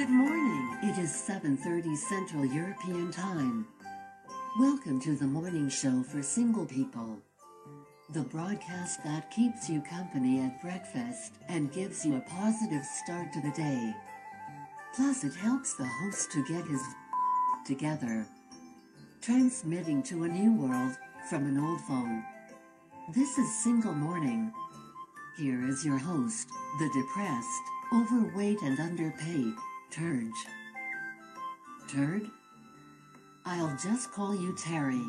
Good morning. It is 7:30 Central European Time. Welcome to the morning show for single people. The broadcast that keeps you company at breakfast and gives you a positive start to the day. Plus it helps the host to get his together. Transmitting to a new world from an old phone. This is Single Morning. Here is your host, the depressed, overweight and underpaid, Turd. Turd? I'll just call you Terry.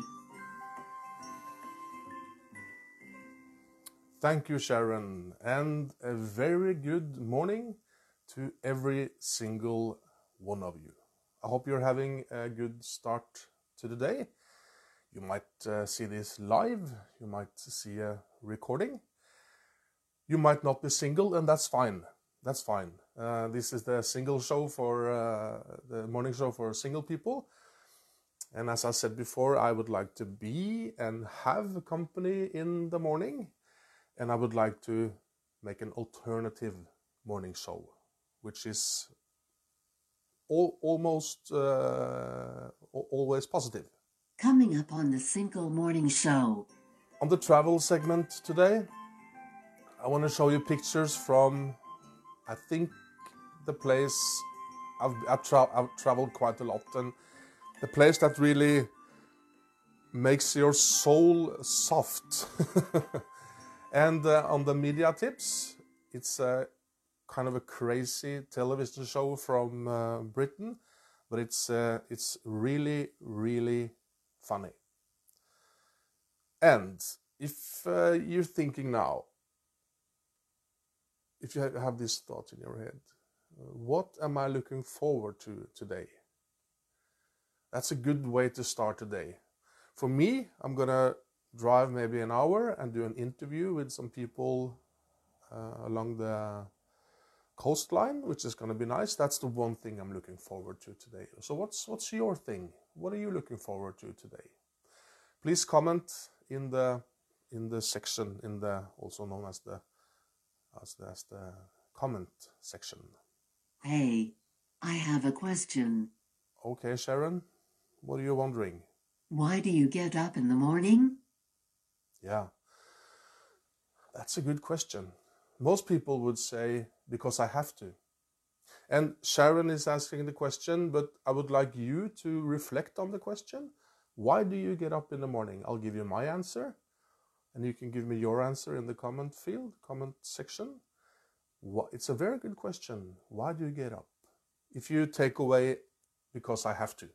Thank you, Sharon, and a very good morning to every single one of you. I hope you're having a good start to the day. You might uh, see this live, you might see a recording. You might not be single, and that's fine. That's fine. Uh, this is the single show for uh, the morning show for single people. And as I said before, I would like to be and have company in the morning. And I would like to make an alternative morning show, which is all, almost uh, always positive. Coming up on the Single Morning Show. On the travel segment today, I want to show you pictures from, I think, the place I've, I've, tra I've traveled quite a lot, and the place that really makes your soul soft. and uh, on the media tips, it's a kind of a crazy television show from uh, Britain, but it's uh, it's really really funny. And if uh, you're thinking now, if you have this thought in your head, uh, what am I looking forward to today? That's a good way to start today. For me, I'm gonna drive maybe an hour and do an interview with some people uh, along the coastline, which is gonna be nice. That's the one thing I'm looking forward to today. So what's what's your thing? What are you looking forward to today? Please comment in the in the section in the also known as the as the, as the comment section. Hey, I have a question. Okay, Sharon, what are you wondering? Why do you get up in the morning? Yeah, that's a good question. Most people would say, because I have to. And Sharon is asking the question, but I would like you to reflect on the question. Why do you get up in the morning? I'll give you my answer, and you can give me your answer in the comment field, comment section. It's a very good question. Why do you get up? If you take away because I have to.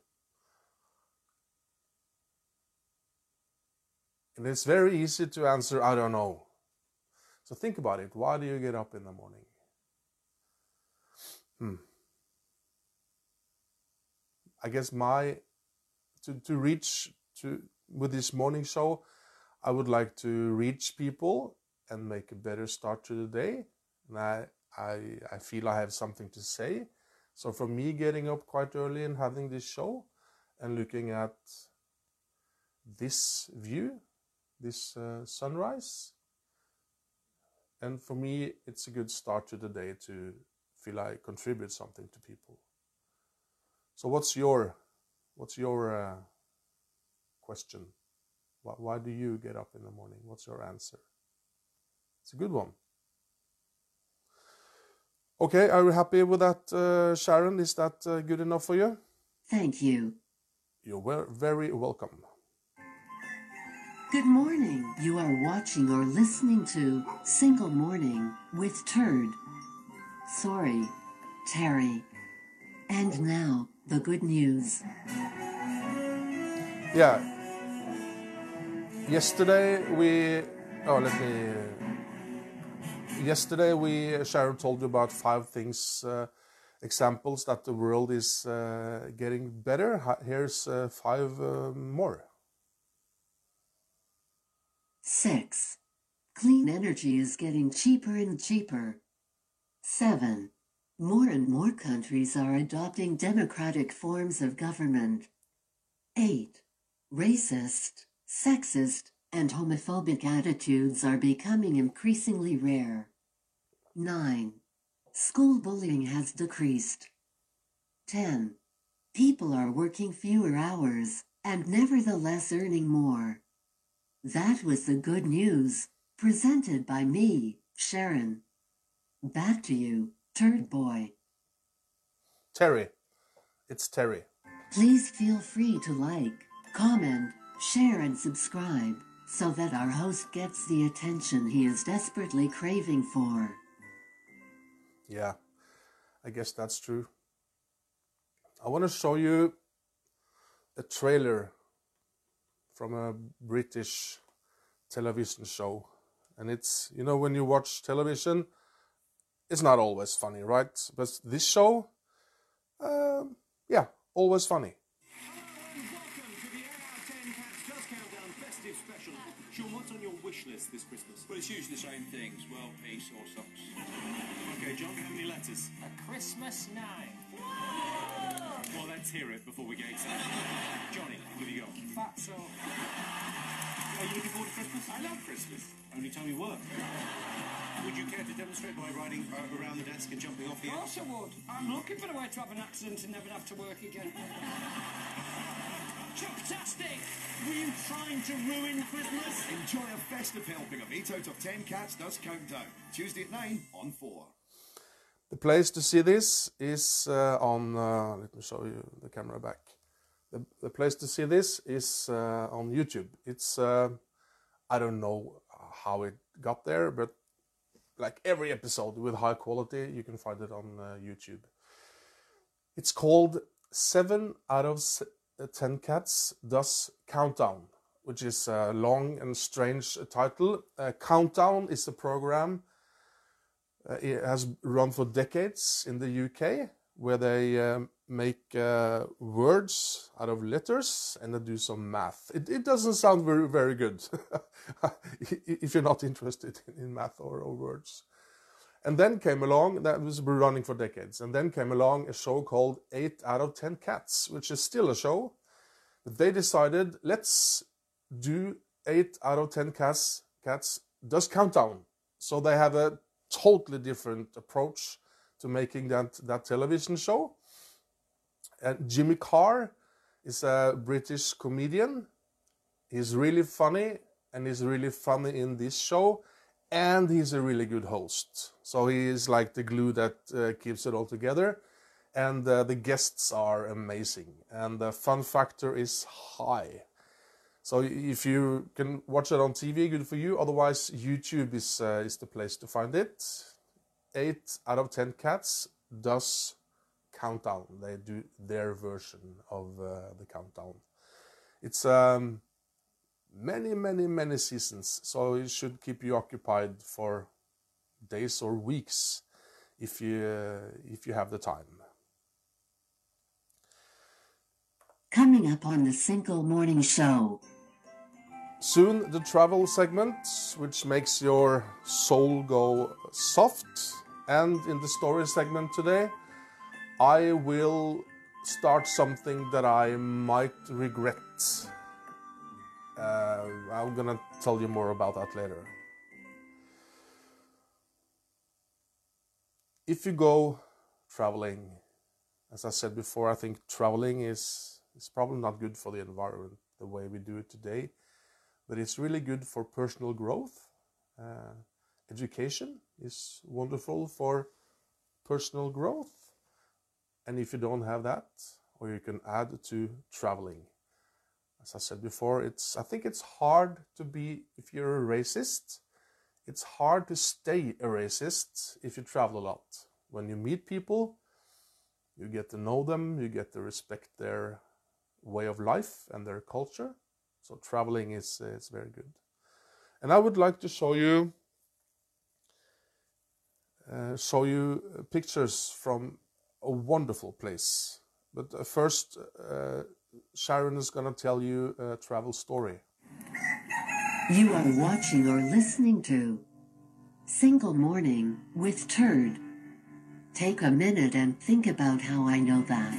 And it's very easy to answer, I don't know. So think about it. Why do you get up in the morning? Hmm. I guess my to to reach to with this morning show, I would like to reach people and make a better start to the day. And I I I feel I have something to say. So for me, getting up quite early and having this show and looking at this view, this uh, sunrise, and for me, it's a good start to the day to feel I contribute something to people. So what's your what's your uh, question? Why, why do you get up in the morning? What's your answer? It's a good one. Okay, are you happy with that, uh, Sharon? Is that uh, good enough for you? Thank you. You're very welcome. Good morning. You are watching or listening to Single Morning with Turd. Sorry, Terry. And now, the good news. Yeah. Yesterday we. Oh, let me. Yesterday we Sharon told you about five things, uh, examples that the world is uh, getting better. Here's uh, five uh, more. Six. Clean energy is getting cheaper and cheaper. 7. More and more countries are adopting democratic forms of government. 8. Racist, sexist, and homophobic attitudes are becoming increasingly rare. 9. School bullying has decreased. 10. People are working fewer hours and nevertheless earning more. That was the good news, presented by me, Sharon. Back to you, Turd Boy. Terry. It's Terry. Please feel free to like, comment, share, and subscribe so that our host gets the attention he is desperately craving for. Yeah, I guess that's true. I want to show you a trailer from a British television show. And it's, you know, when you watch television, it's not always funny, right? But this show, um, yeah, always funny. Welcome to the 8 out of 10 Cats Does Countdown festive special. Sean, what's wish list this Christmas? Well, it's usually the same things. World peace or socks. Okay, John, how many letters? A Christmas night. Well, let's hear it before we get excited. Johnny, what have you got? Fatso. Are you looking forward to Christmas? I love Christmas. Only time you work. Would you care to demonstrate by riding uh, around the desk and jumping off the Of course I would. I'm looking for a way to have an accident and never have to work again. Chucktastic! Were you trying to ruin Christmas? Enjoy a festive helping of 8 out of 10 Cats Does Countdown. Tuesday at 9 on 4. The place to see this is uh, on. Uh, let me show you the camera back. The, the place to see this is uh, on YouTube. It's uh, I don't know how it got there, but like every episode with high quality, you can find it on uh, YouTube. It's called Seven Out of Uh, Ten Cats Does Countdown, which is a long and strange title. Uh, Countdown is a program uh, it has run for decades in the UK, where they um, make uh, words out of letters and they do some math. It, it doesn't sound very very good if you're not interested in math or, or words. And then came along that was running for decades, and then came along a show called Eight Out of Ten Cats, which is still a show. But they decided let's do eight out of ten cats cats does countdown. So they have a totally different approach to making that, that television show. And Jimmy Carr is a British comedian. He's really funny and he's really funny in this show. And he's a really good host. So he is like the glue that uh, keeps it all together. And uh, the guests are amazing. And the fun factor is high. So if you can watch it on TV, good for you. Otherwise, YouTube is uh, is the place to find it. Eight out of ten cats does countdown. They do their version of uh, the countdown. It's um, many, many, many seasons, so it should keep you occupied for days or weeks if you uh, if you have the time. Coming up on the Single Morning Show. Soon the travel segment, which makes your soul go soft. And in the story segment today, I will start something that I might regret. Uh, I'm gonna tell you more about that later. If you go traveling, as I said before, I think traveling is, is probably not good for the environment the way we do it today but it's really good for personal growth. Uh, education is wonderful for personal growth. And if you don't have that, or you can add to traveling. As I said before, it's I think it's hard to be if you're a racist. It's hard to stay a racist if you travel a lot. When you meet people, you get to know them, you get to respect their way of life and their culture. So traveling is is very good. And I would like to show you uh, show you uh, pictures from a wonderful place. But uh, first, uh, Sharon is going to tell you a travel story. You are watching or listening to Single Morning with Turd. Take a minute and think about how I know that.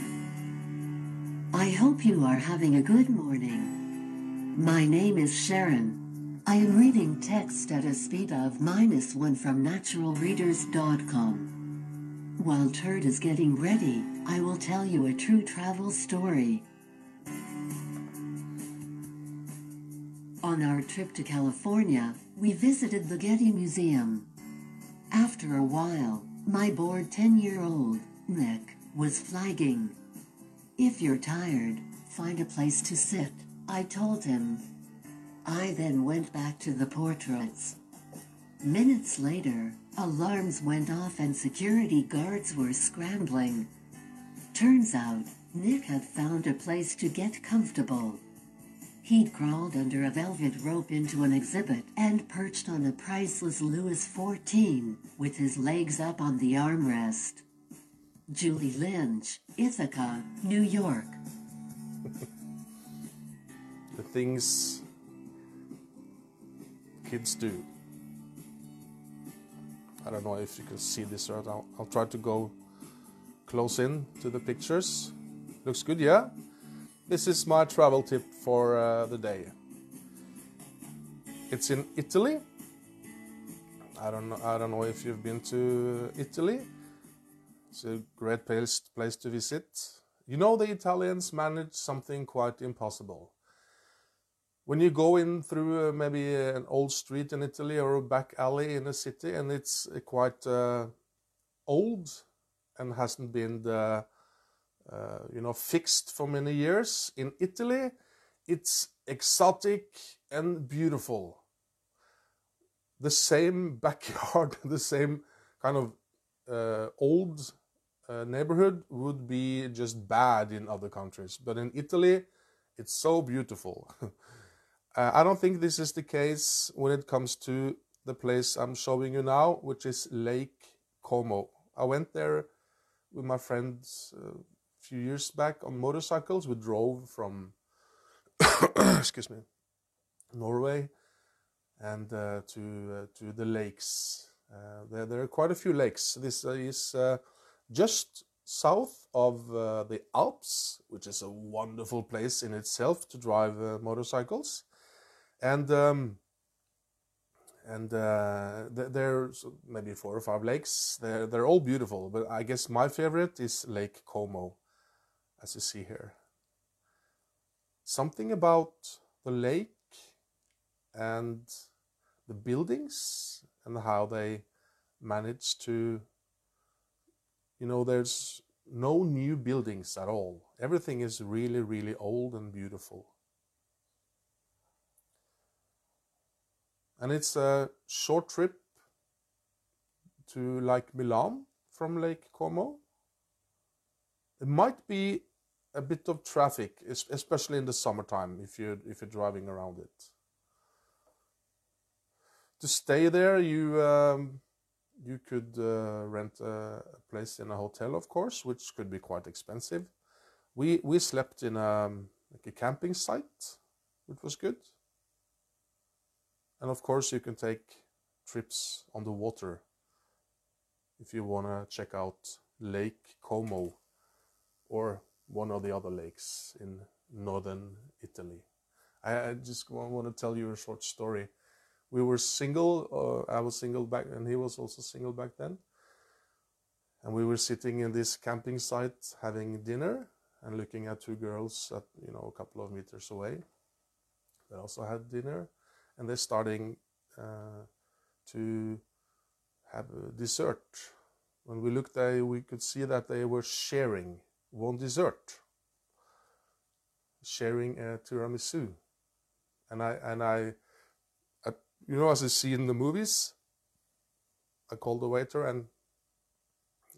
I hope you are having a good morning. My name is Sharon. I am reading text at a speed of minus one from naturalreaders.com. While Turd is getting ready, I will tell you a true travel story. On our trip to California, we visited the Getty Museum. After a while, my bored 10 year old, Nick, was flagging. If you're tired, find a place to sit, I told him. I then went back to the portraits. Minutes later, alarms went off and security guards were scrambling. Turns out, Nick had found a place to get comfortable. He'd crawled under a velvet rope into an exhibit and perched on a priceless Louis XIV with his legs up on the armrest. Julie Lynch, Ithaca, New York. The things kids do. I don't know if you can see this or I'll, I'll try to go close in to the pictures. Looks good, yeah? This is my travel tip for uh, the day. It's in Italy. I don't know. I don't know if you've been to Italy. It's a great place place to visit. You know the Italians manage something quite impossible. When you go in through uh, maybe an old street in Italy or a back alley in a city, and it's uh, quite uh, old and hasn't been the uh, you know, fixed for many years. In Italy, it's exotic and beautiful. The same backyard, the same kind of uh, old uh, neighborhood would be just bad in other countries. But in Italy, it's so beautiful. uh, I don't think this is the case when it comes to the place I'm showing you now, which is Lake Como. I went there with my friends uh, few years back on motorcycles. We drove from, excuse me, Norway and uh, to uh, to the lakes. Uh, there, there are quite a few lakes. This is uh, just south of uh, the Alps, which is a wonderful place in itself to drive motorcycles, and. Um, and uh, there's maybe four or five lakes. They're they're all beautiful, but I guess my favorite is Lake Como as you see here. Something about the lake and the buildings and how they manage to, you know, there's no new buildings at all. Everything is really, really old and beautiful. And it's a short trip to like Milan from Lake Como. It might be a bit of traffic, especially in the summertime if you're if you're driving around it. To stay there, you um, you could uh, rent a place in a hotel, of course, which could be quite expensive. We we slept in a um, like a camping site, which was good. And of course, you can take trips on the water if you want to check out Lake Como or one of the other lakes in northern Italy. I, just want to tell you a short story. We were single, uh, I was single back, and he was also single back then. And we were sitting in this camping site having dinner and looking at two girls at you know a couple of meters away. They also had dinner, and they're starting uh, to have dessert. When we looked, there, we could see that they were sharing one dessert, sharing a tiramisu, and I and I, I, you know, as I see in the movies, I called the waiter and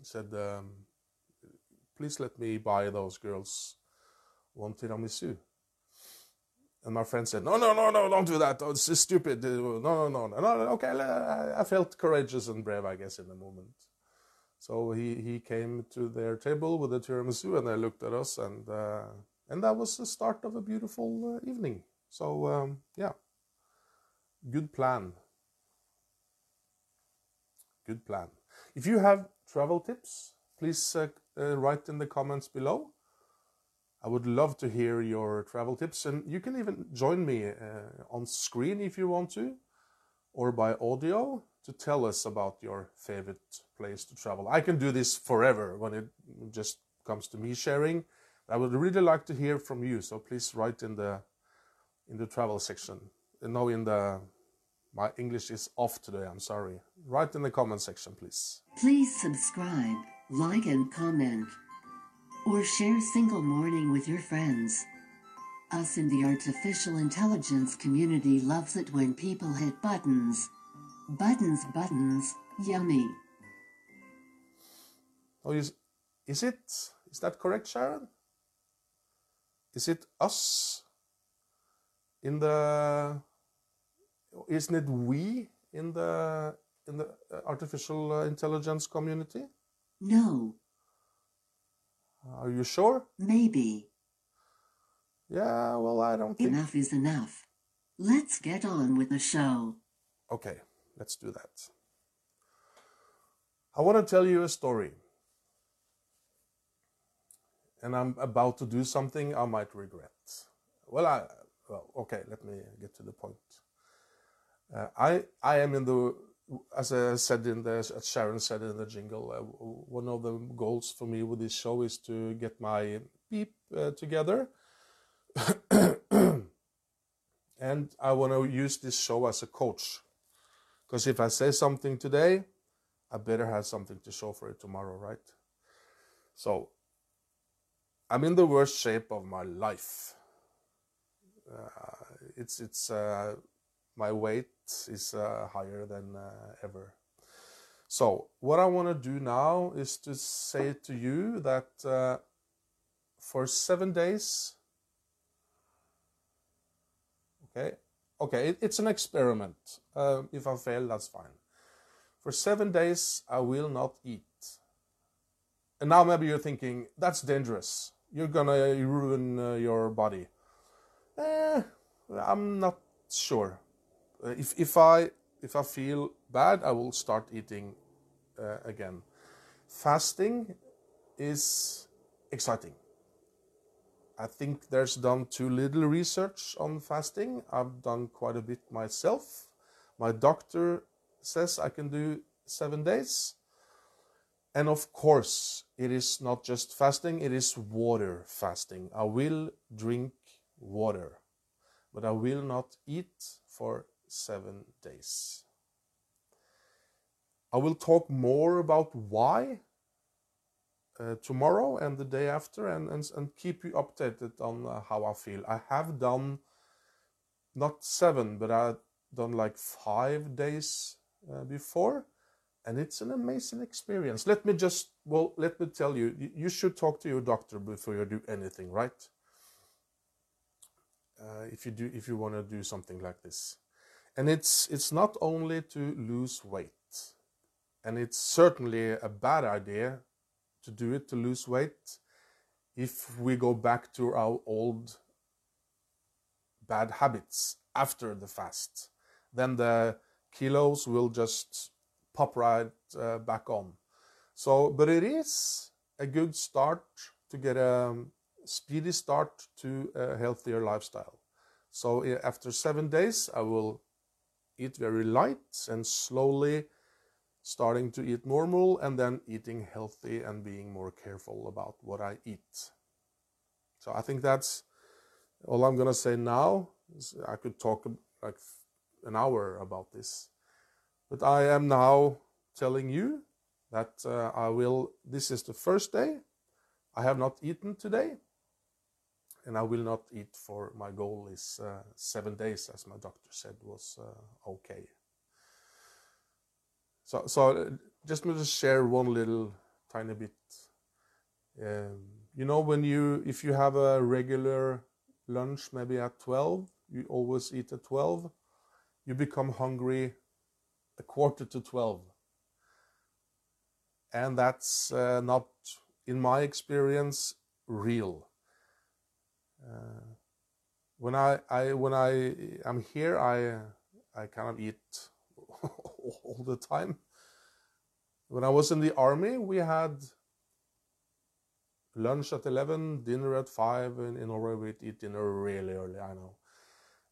said, um, "Please let me buy those girls one tiramisu." And my friend said, "No, no, no, no, don't do that. Oh, it's stupid. No, no, no, no, no. Okay, I felt courageous and brave, I guess, in the moment." So he, he came to their table with a tiramisu and they looked at us and uh, and that was the start of a beautiful uh, evening. So um, yeah, good plan. Good plan. If you have travel tips, please uh, uh write in the comments below. I would love to hear your travel tips and you can even join me uh, on screen if you want to or by audio to tell us about your favorite place to travel. I can do this forever when it just comes to me sharing. I would really like to hear from you, so please write in the in the travel section. Uh, no, in the my English is off today. I'm sorry. Write in the comment section, please. Please subscribe, like, and comment. Or share Single Morning with your friends. Us in the artificial intelligence community loves it when people hit buttons. Buttons, buttons, yummy. Oh, is, is it? Is that correct, Sharon? Is it us in the? Isn't it we in the in the uh, artificial uh, intelligence community? No, Are you sure? maybe. Yeah. Well, I don't think. Enough is enough. Let's get on with the show. Okay, let's do that. I want to tell you a story. And I'm about to do something I might regret. Well, I well, okay, let me get to the point. Uh, I I am in the as I said in the as Sharon said in the jingle, uh, one of the goals for me with this show is to get my beep uh, together. and I want to use this show as a coach. Because if I say something today, I better have something to show for it tomorrow, right? So, I'm in the worst shape of my life. Uh, it's it's uh, my weight is uh, higher than uh, ever. So, what I want to do now is to say to you that uh, for seven days, okay, okay, it, it's an experiment. Uh, if I fail, that's fine. For seven days, I will not eat. And now maybe you're thinking, that's dangerous. You're gonna ruin uh, your body. Eh, I'm not sure. Uh, if, if, I, if I feel bad, I will start eating uh, again. Fasting is exciting. I think there's done too little research on fasting. I've done quite a bit myself. My doctor says I can do seven days. And of course, it is not just fasting, it is water fasting. I will drink water, but I will not eat for seven days. I will talk more about why uh, tomorrow and the day after and, and, and keep you updated on uh, how I feel. I have done not seven, but I've done like five days uh, before, and it's an amazing experience. Let me just, well, let me tell you, you- should talk to your doctor before you do anything, right? Uh, if you do, if you want to do something like this, and it's it's not only to lose weight, and it's certainly a bad idea to do it to lose weight if we go back to our old bad habits after the fast then the kilos will just pop right uh, back on. So but it is a good start to get a speedy start to a healthier lifestyle. So after 7 days i will eat very light and slowly starting to eat normal and then eating healthy and being more careful about what I eat. So I think that's all I'm gonna say now. I could talk like an hour about this, but I am now telling you that uh, I will. This is the first day. I have not eaten today, and I will not eat for my goal is uh, seven days, as my doctor said was uh, okay. So, so uh, just me to share one little tiny bit. Um, you know, when you if you have a regular lunch, maybe at twelve, you always eat at twelve. You become hungry a quarter to twelve, and that's uh, not, in my experience, real. Uh, when I, I when I am here, I I kind of eat all the time. When I was in the army, we had lunch at 11, dinner at 5, and in Norway we'd eat dinner really early, I know.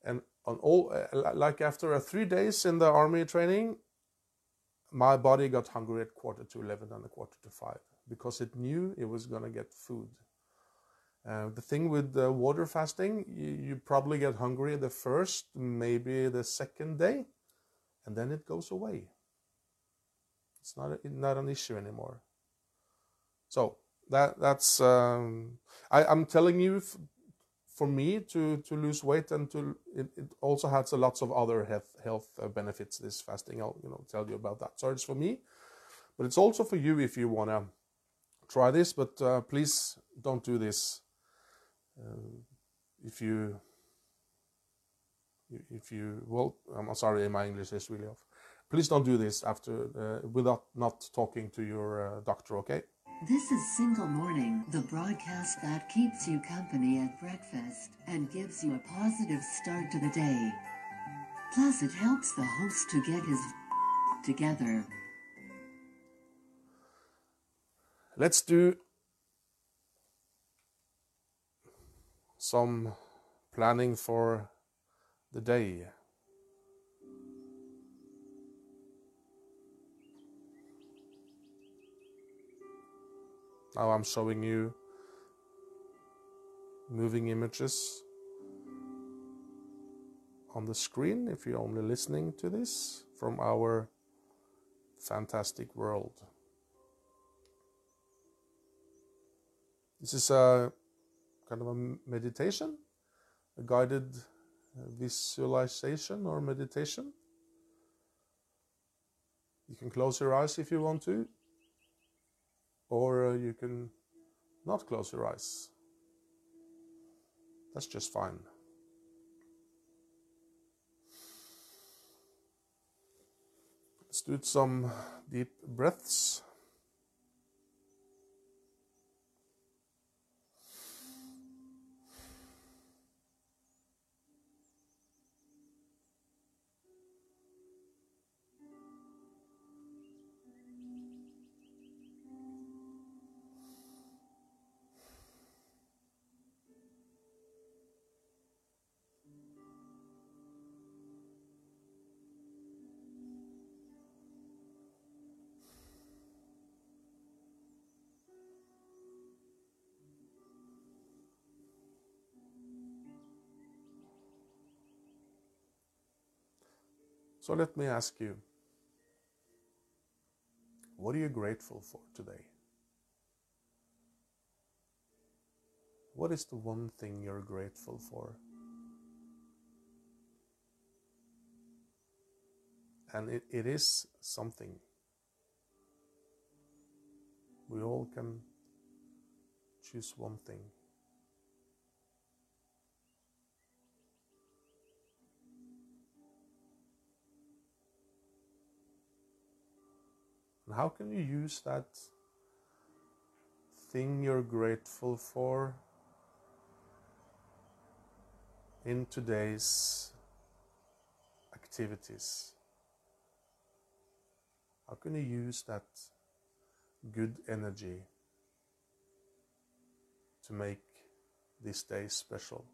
And on all, uh, like after uh, three days in the army training, my body got hungry at quarter to 11 and a quarter to 5 because it knew it was going to get food. Uh, the thing with uh, water fasting, you, you, probably get hungry the first, maybe the second day, and then it goes away. It's not a, not an issue anymore. So that that's um, I, I'm telling you, for me to to lose weight and to it, it also has lots of other health health uh, benefits. This fasting, I'll you know tell you about that. So it's for me, but it's also for you if you wanna try this. But uh, please don't do this uh, if you if you well i'm sorry my english is really off. Please don't do this after uh, without not talking to your uh, doctor okay? This is single morning the broadcast that keeps you company at breakfast and gives you a positive start to the day. Plus it helps the host to get his together. Let's do some planning for the day. Now I'm showing you moving images on the screen if you're only listening to this from our fantastic world. This is a kind of a meditation, a guided visualization or meditation. You can close your eyes if you want to, or uh, you can not close your eyes. That's just fine. Let's do some deep breaths. So let me ask you what are you grateful for today? What is the one thing you're grateful for? And it, it is something. We all can choose one thing. How can you use that thing you're grateful for in today's activities? How can you use that good energy to make this day special?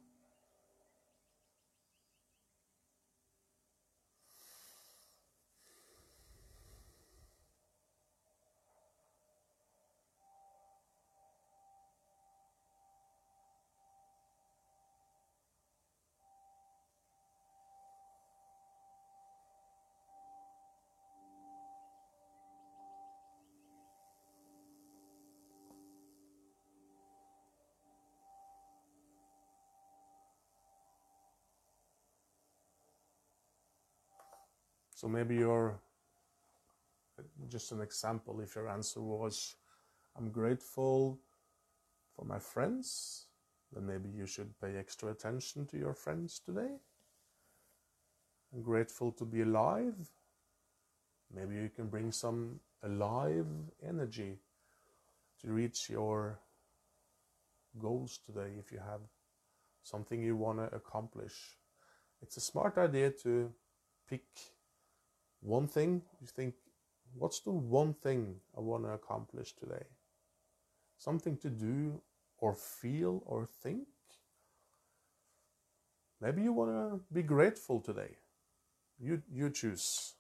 So maybe you're just an example. If your answer was, I'm grateful for my friends, then maybe you should pay extra attention to your friends today. I'm grateful to be alive. Maybe you can bring some alive energy to reach your goals today if you have something you want to accomplish. It's a smart idea to pick one thing you think, what's the one thing I want to accomplish today? Something to do or feel or think? Maybe you want to be grateful today. You, you choose.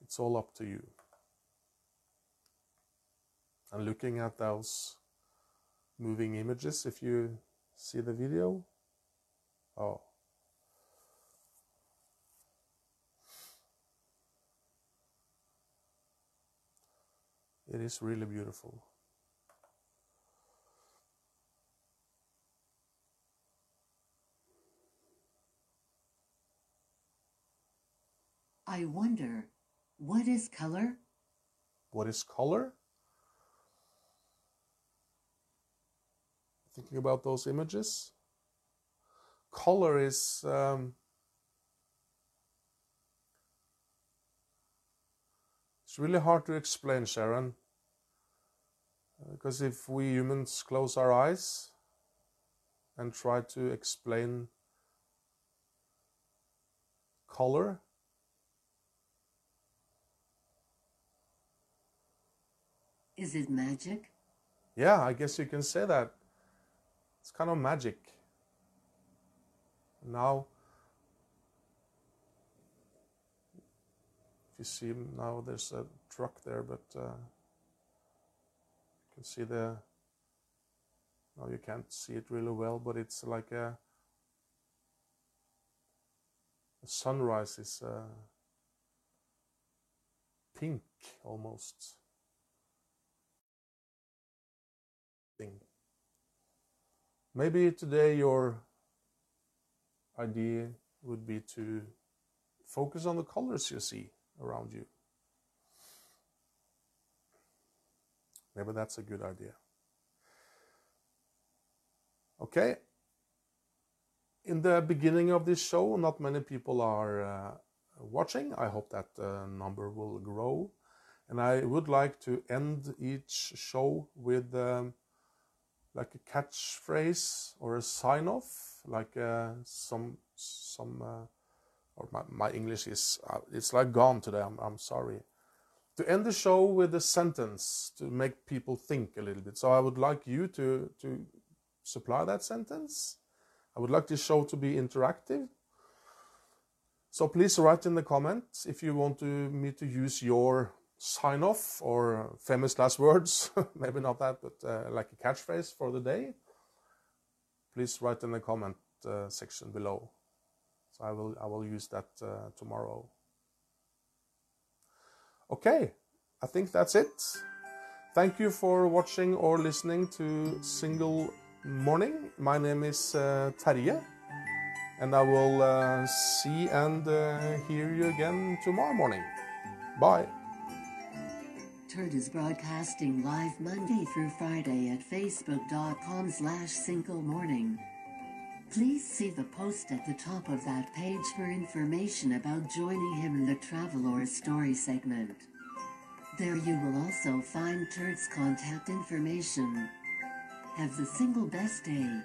it's all up to you. And looking at those moving images, if you see the video, oh, it is really beautiful. I wonder, what is color? What is color? Thinking about those images. Color is um, it's really hard to explain, Sharon. Because if we humans close our eyes and try to explain color, Is it magic? Yeah, I guess you can say that. It's kind of magic. Now, if you see now, there's a truck there, but uh, can see the. Now you can't see it really well, but it's like a. The sunrise is uh, pink almost. thing. Maybe today your idea would be to focus on the colors you see around you. Maybe that's a good idea. Okay. In the beginning of this show, not many people are uh, watching. I hope that uh, number will grow. And I would like to end each show with um, like a catchphrase or a sign off, like uh, some some. Uh, or my, my English is uh, it's like gone today. I'm I'm sorry. To end the show with a sentence to make people think a little bit. So I would like you to to supply that sentence. I would like this show to be interactive. So please write in the comments if you want to, me to use your sign off or famous last words, maybe not that, but uh, like a catchphrase for the day, please write in the comment uh, section below. So I will I will use that uh, tomorrow. Okay, I think that's it. Thank you for watching or listening to Single Morning. My name is uh, Terje, and I will uh, see and uh, hear you again tomorrow morning. Bye. Turd is broadcasting live Monday through Friday at facebook.com slash single morning. Please see the post at the top of that page for information about joining him in the travel or story segment. There you will also find Turd's contact information. Have the single best day.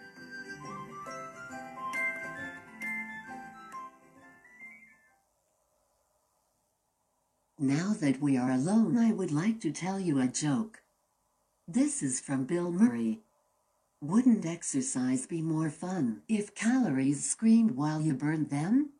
Now that we are alone, I would like to tell you a joke. This is from Bill Murray. Wouldn't exercise be more fun if calories screamed while you burned them?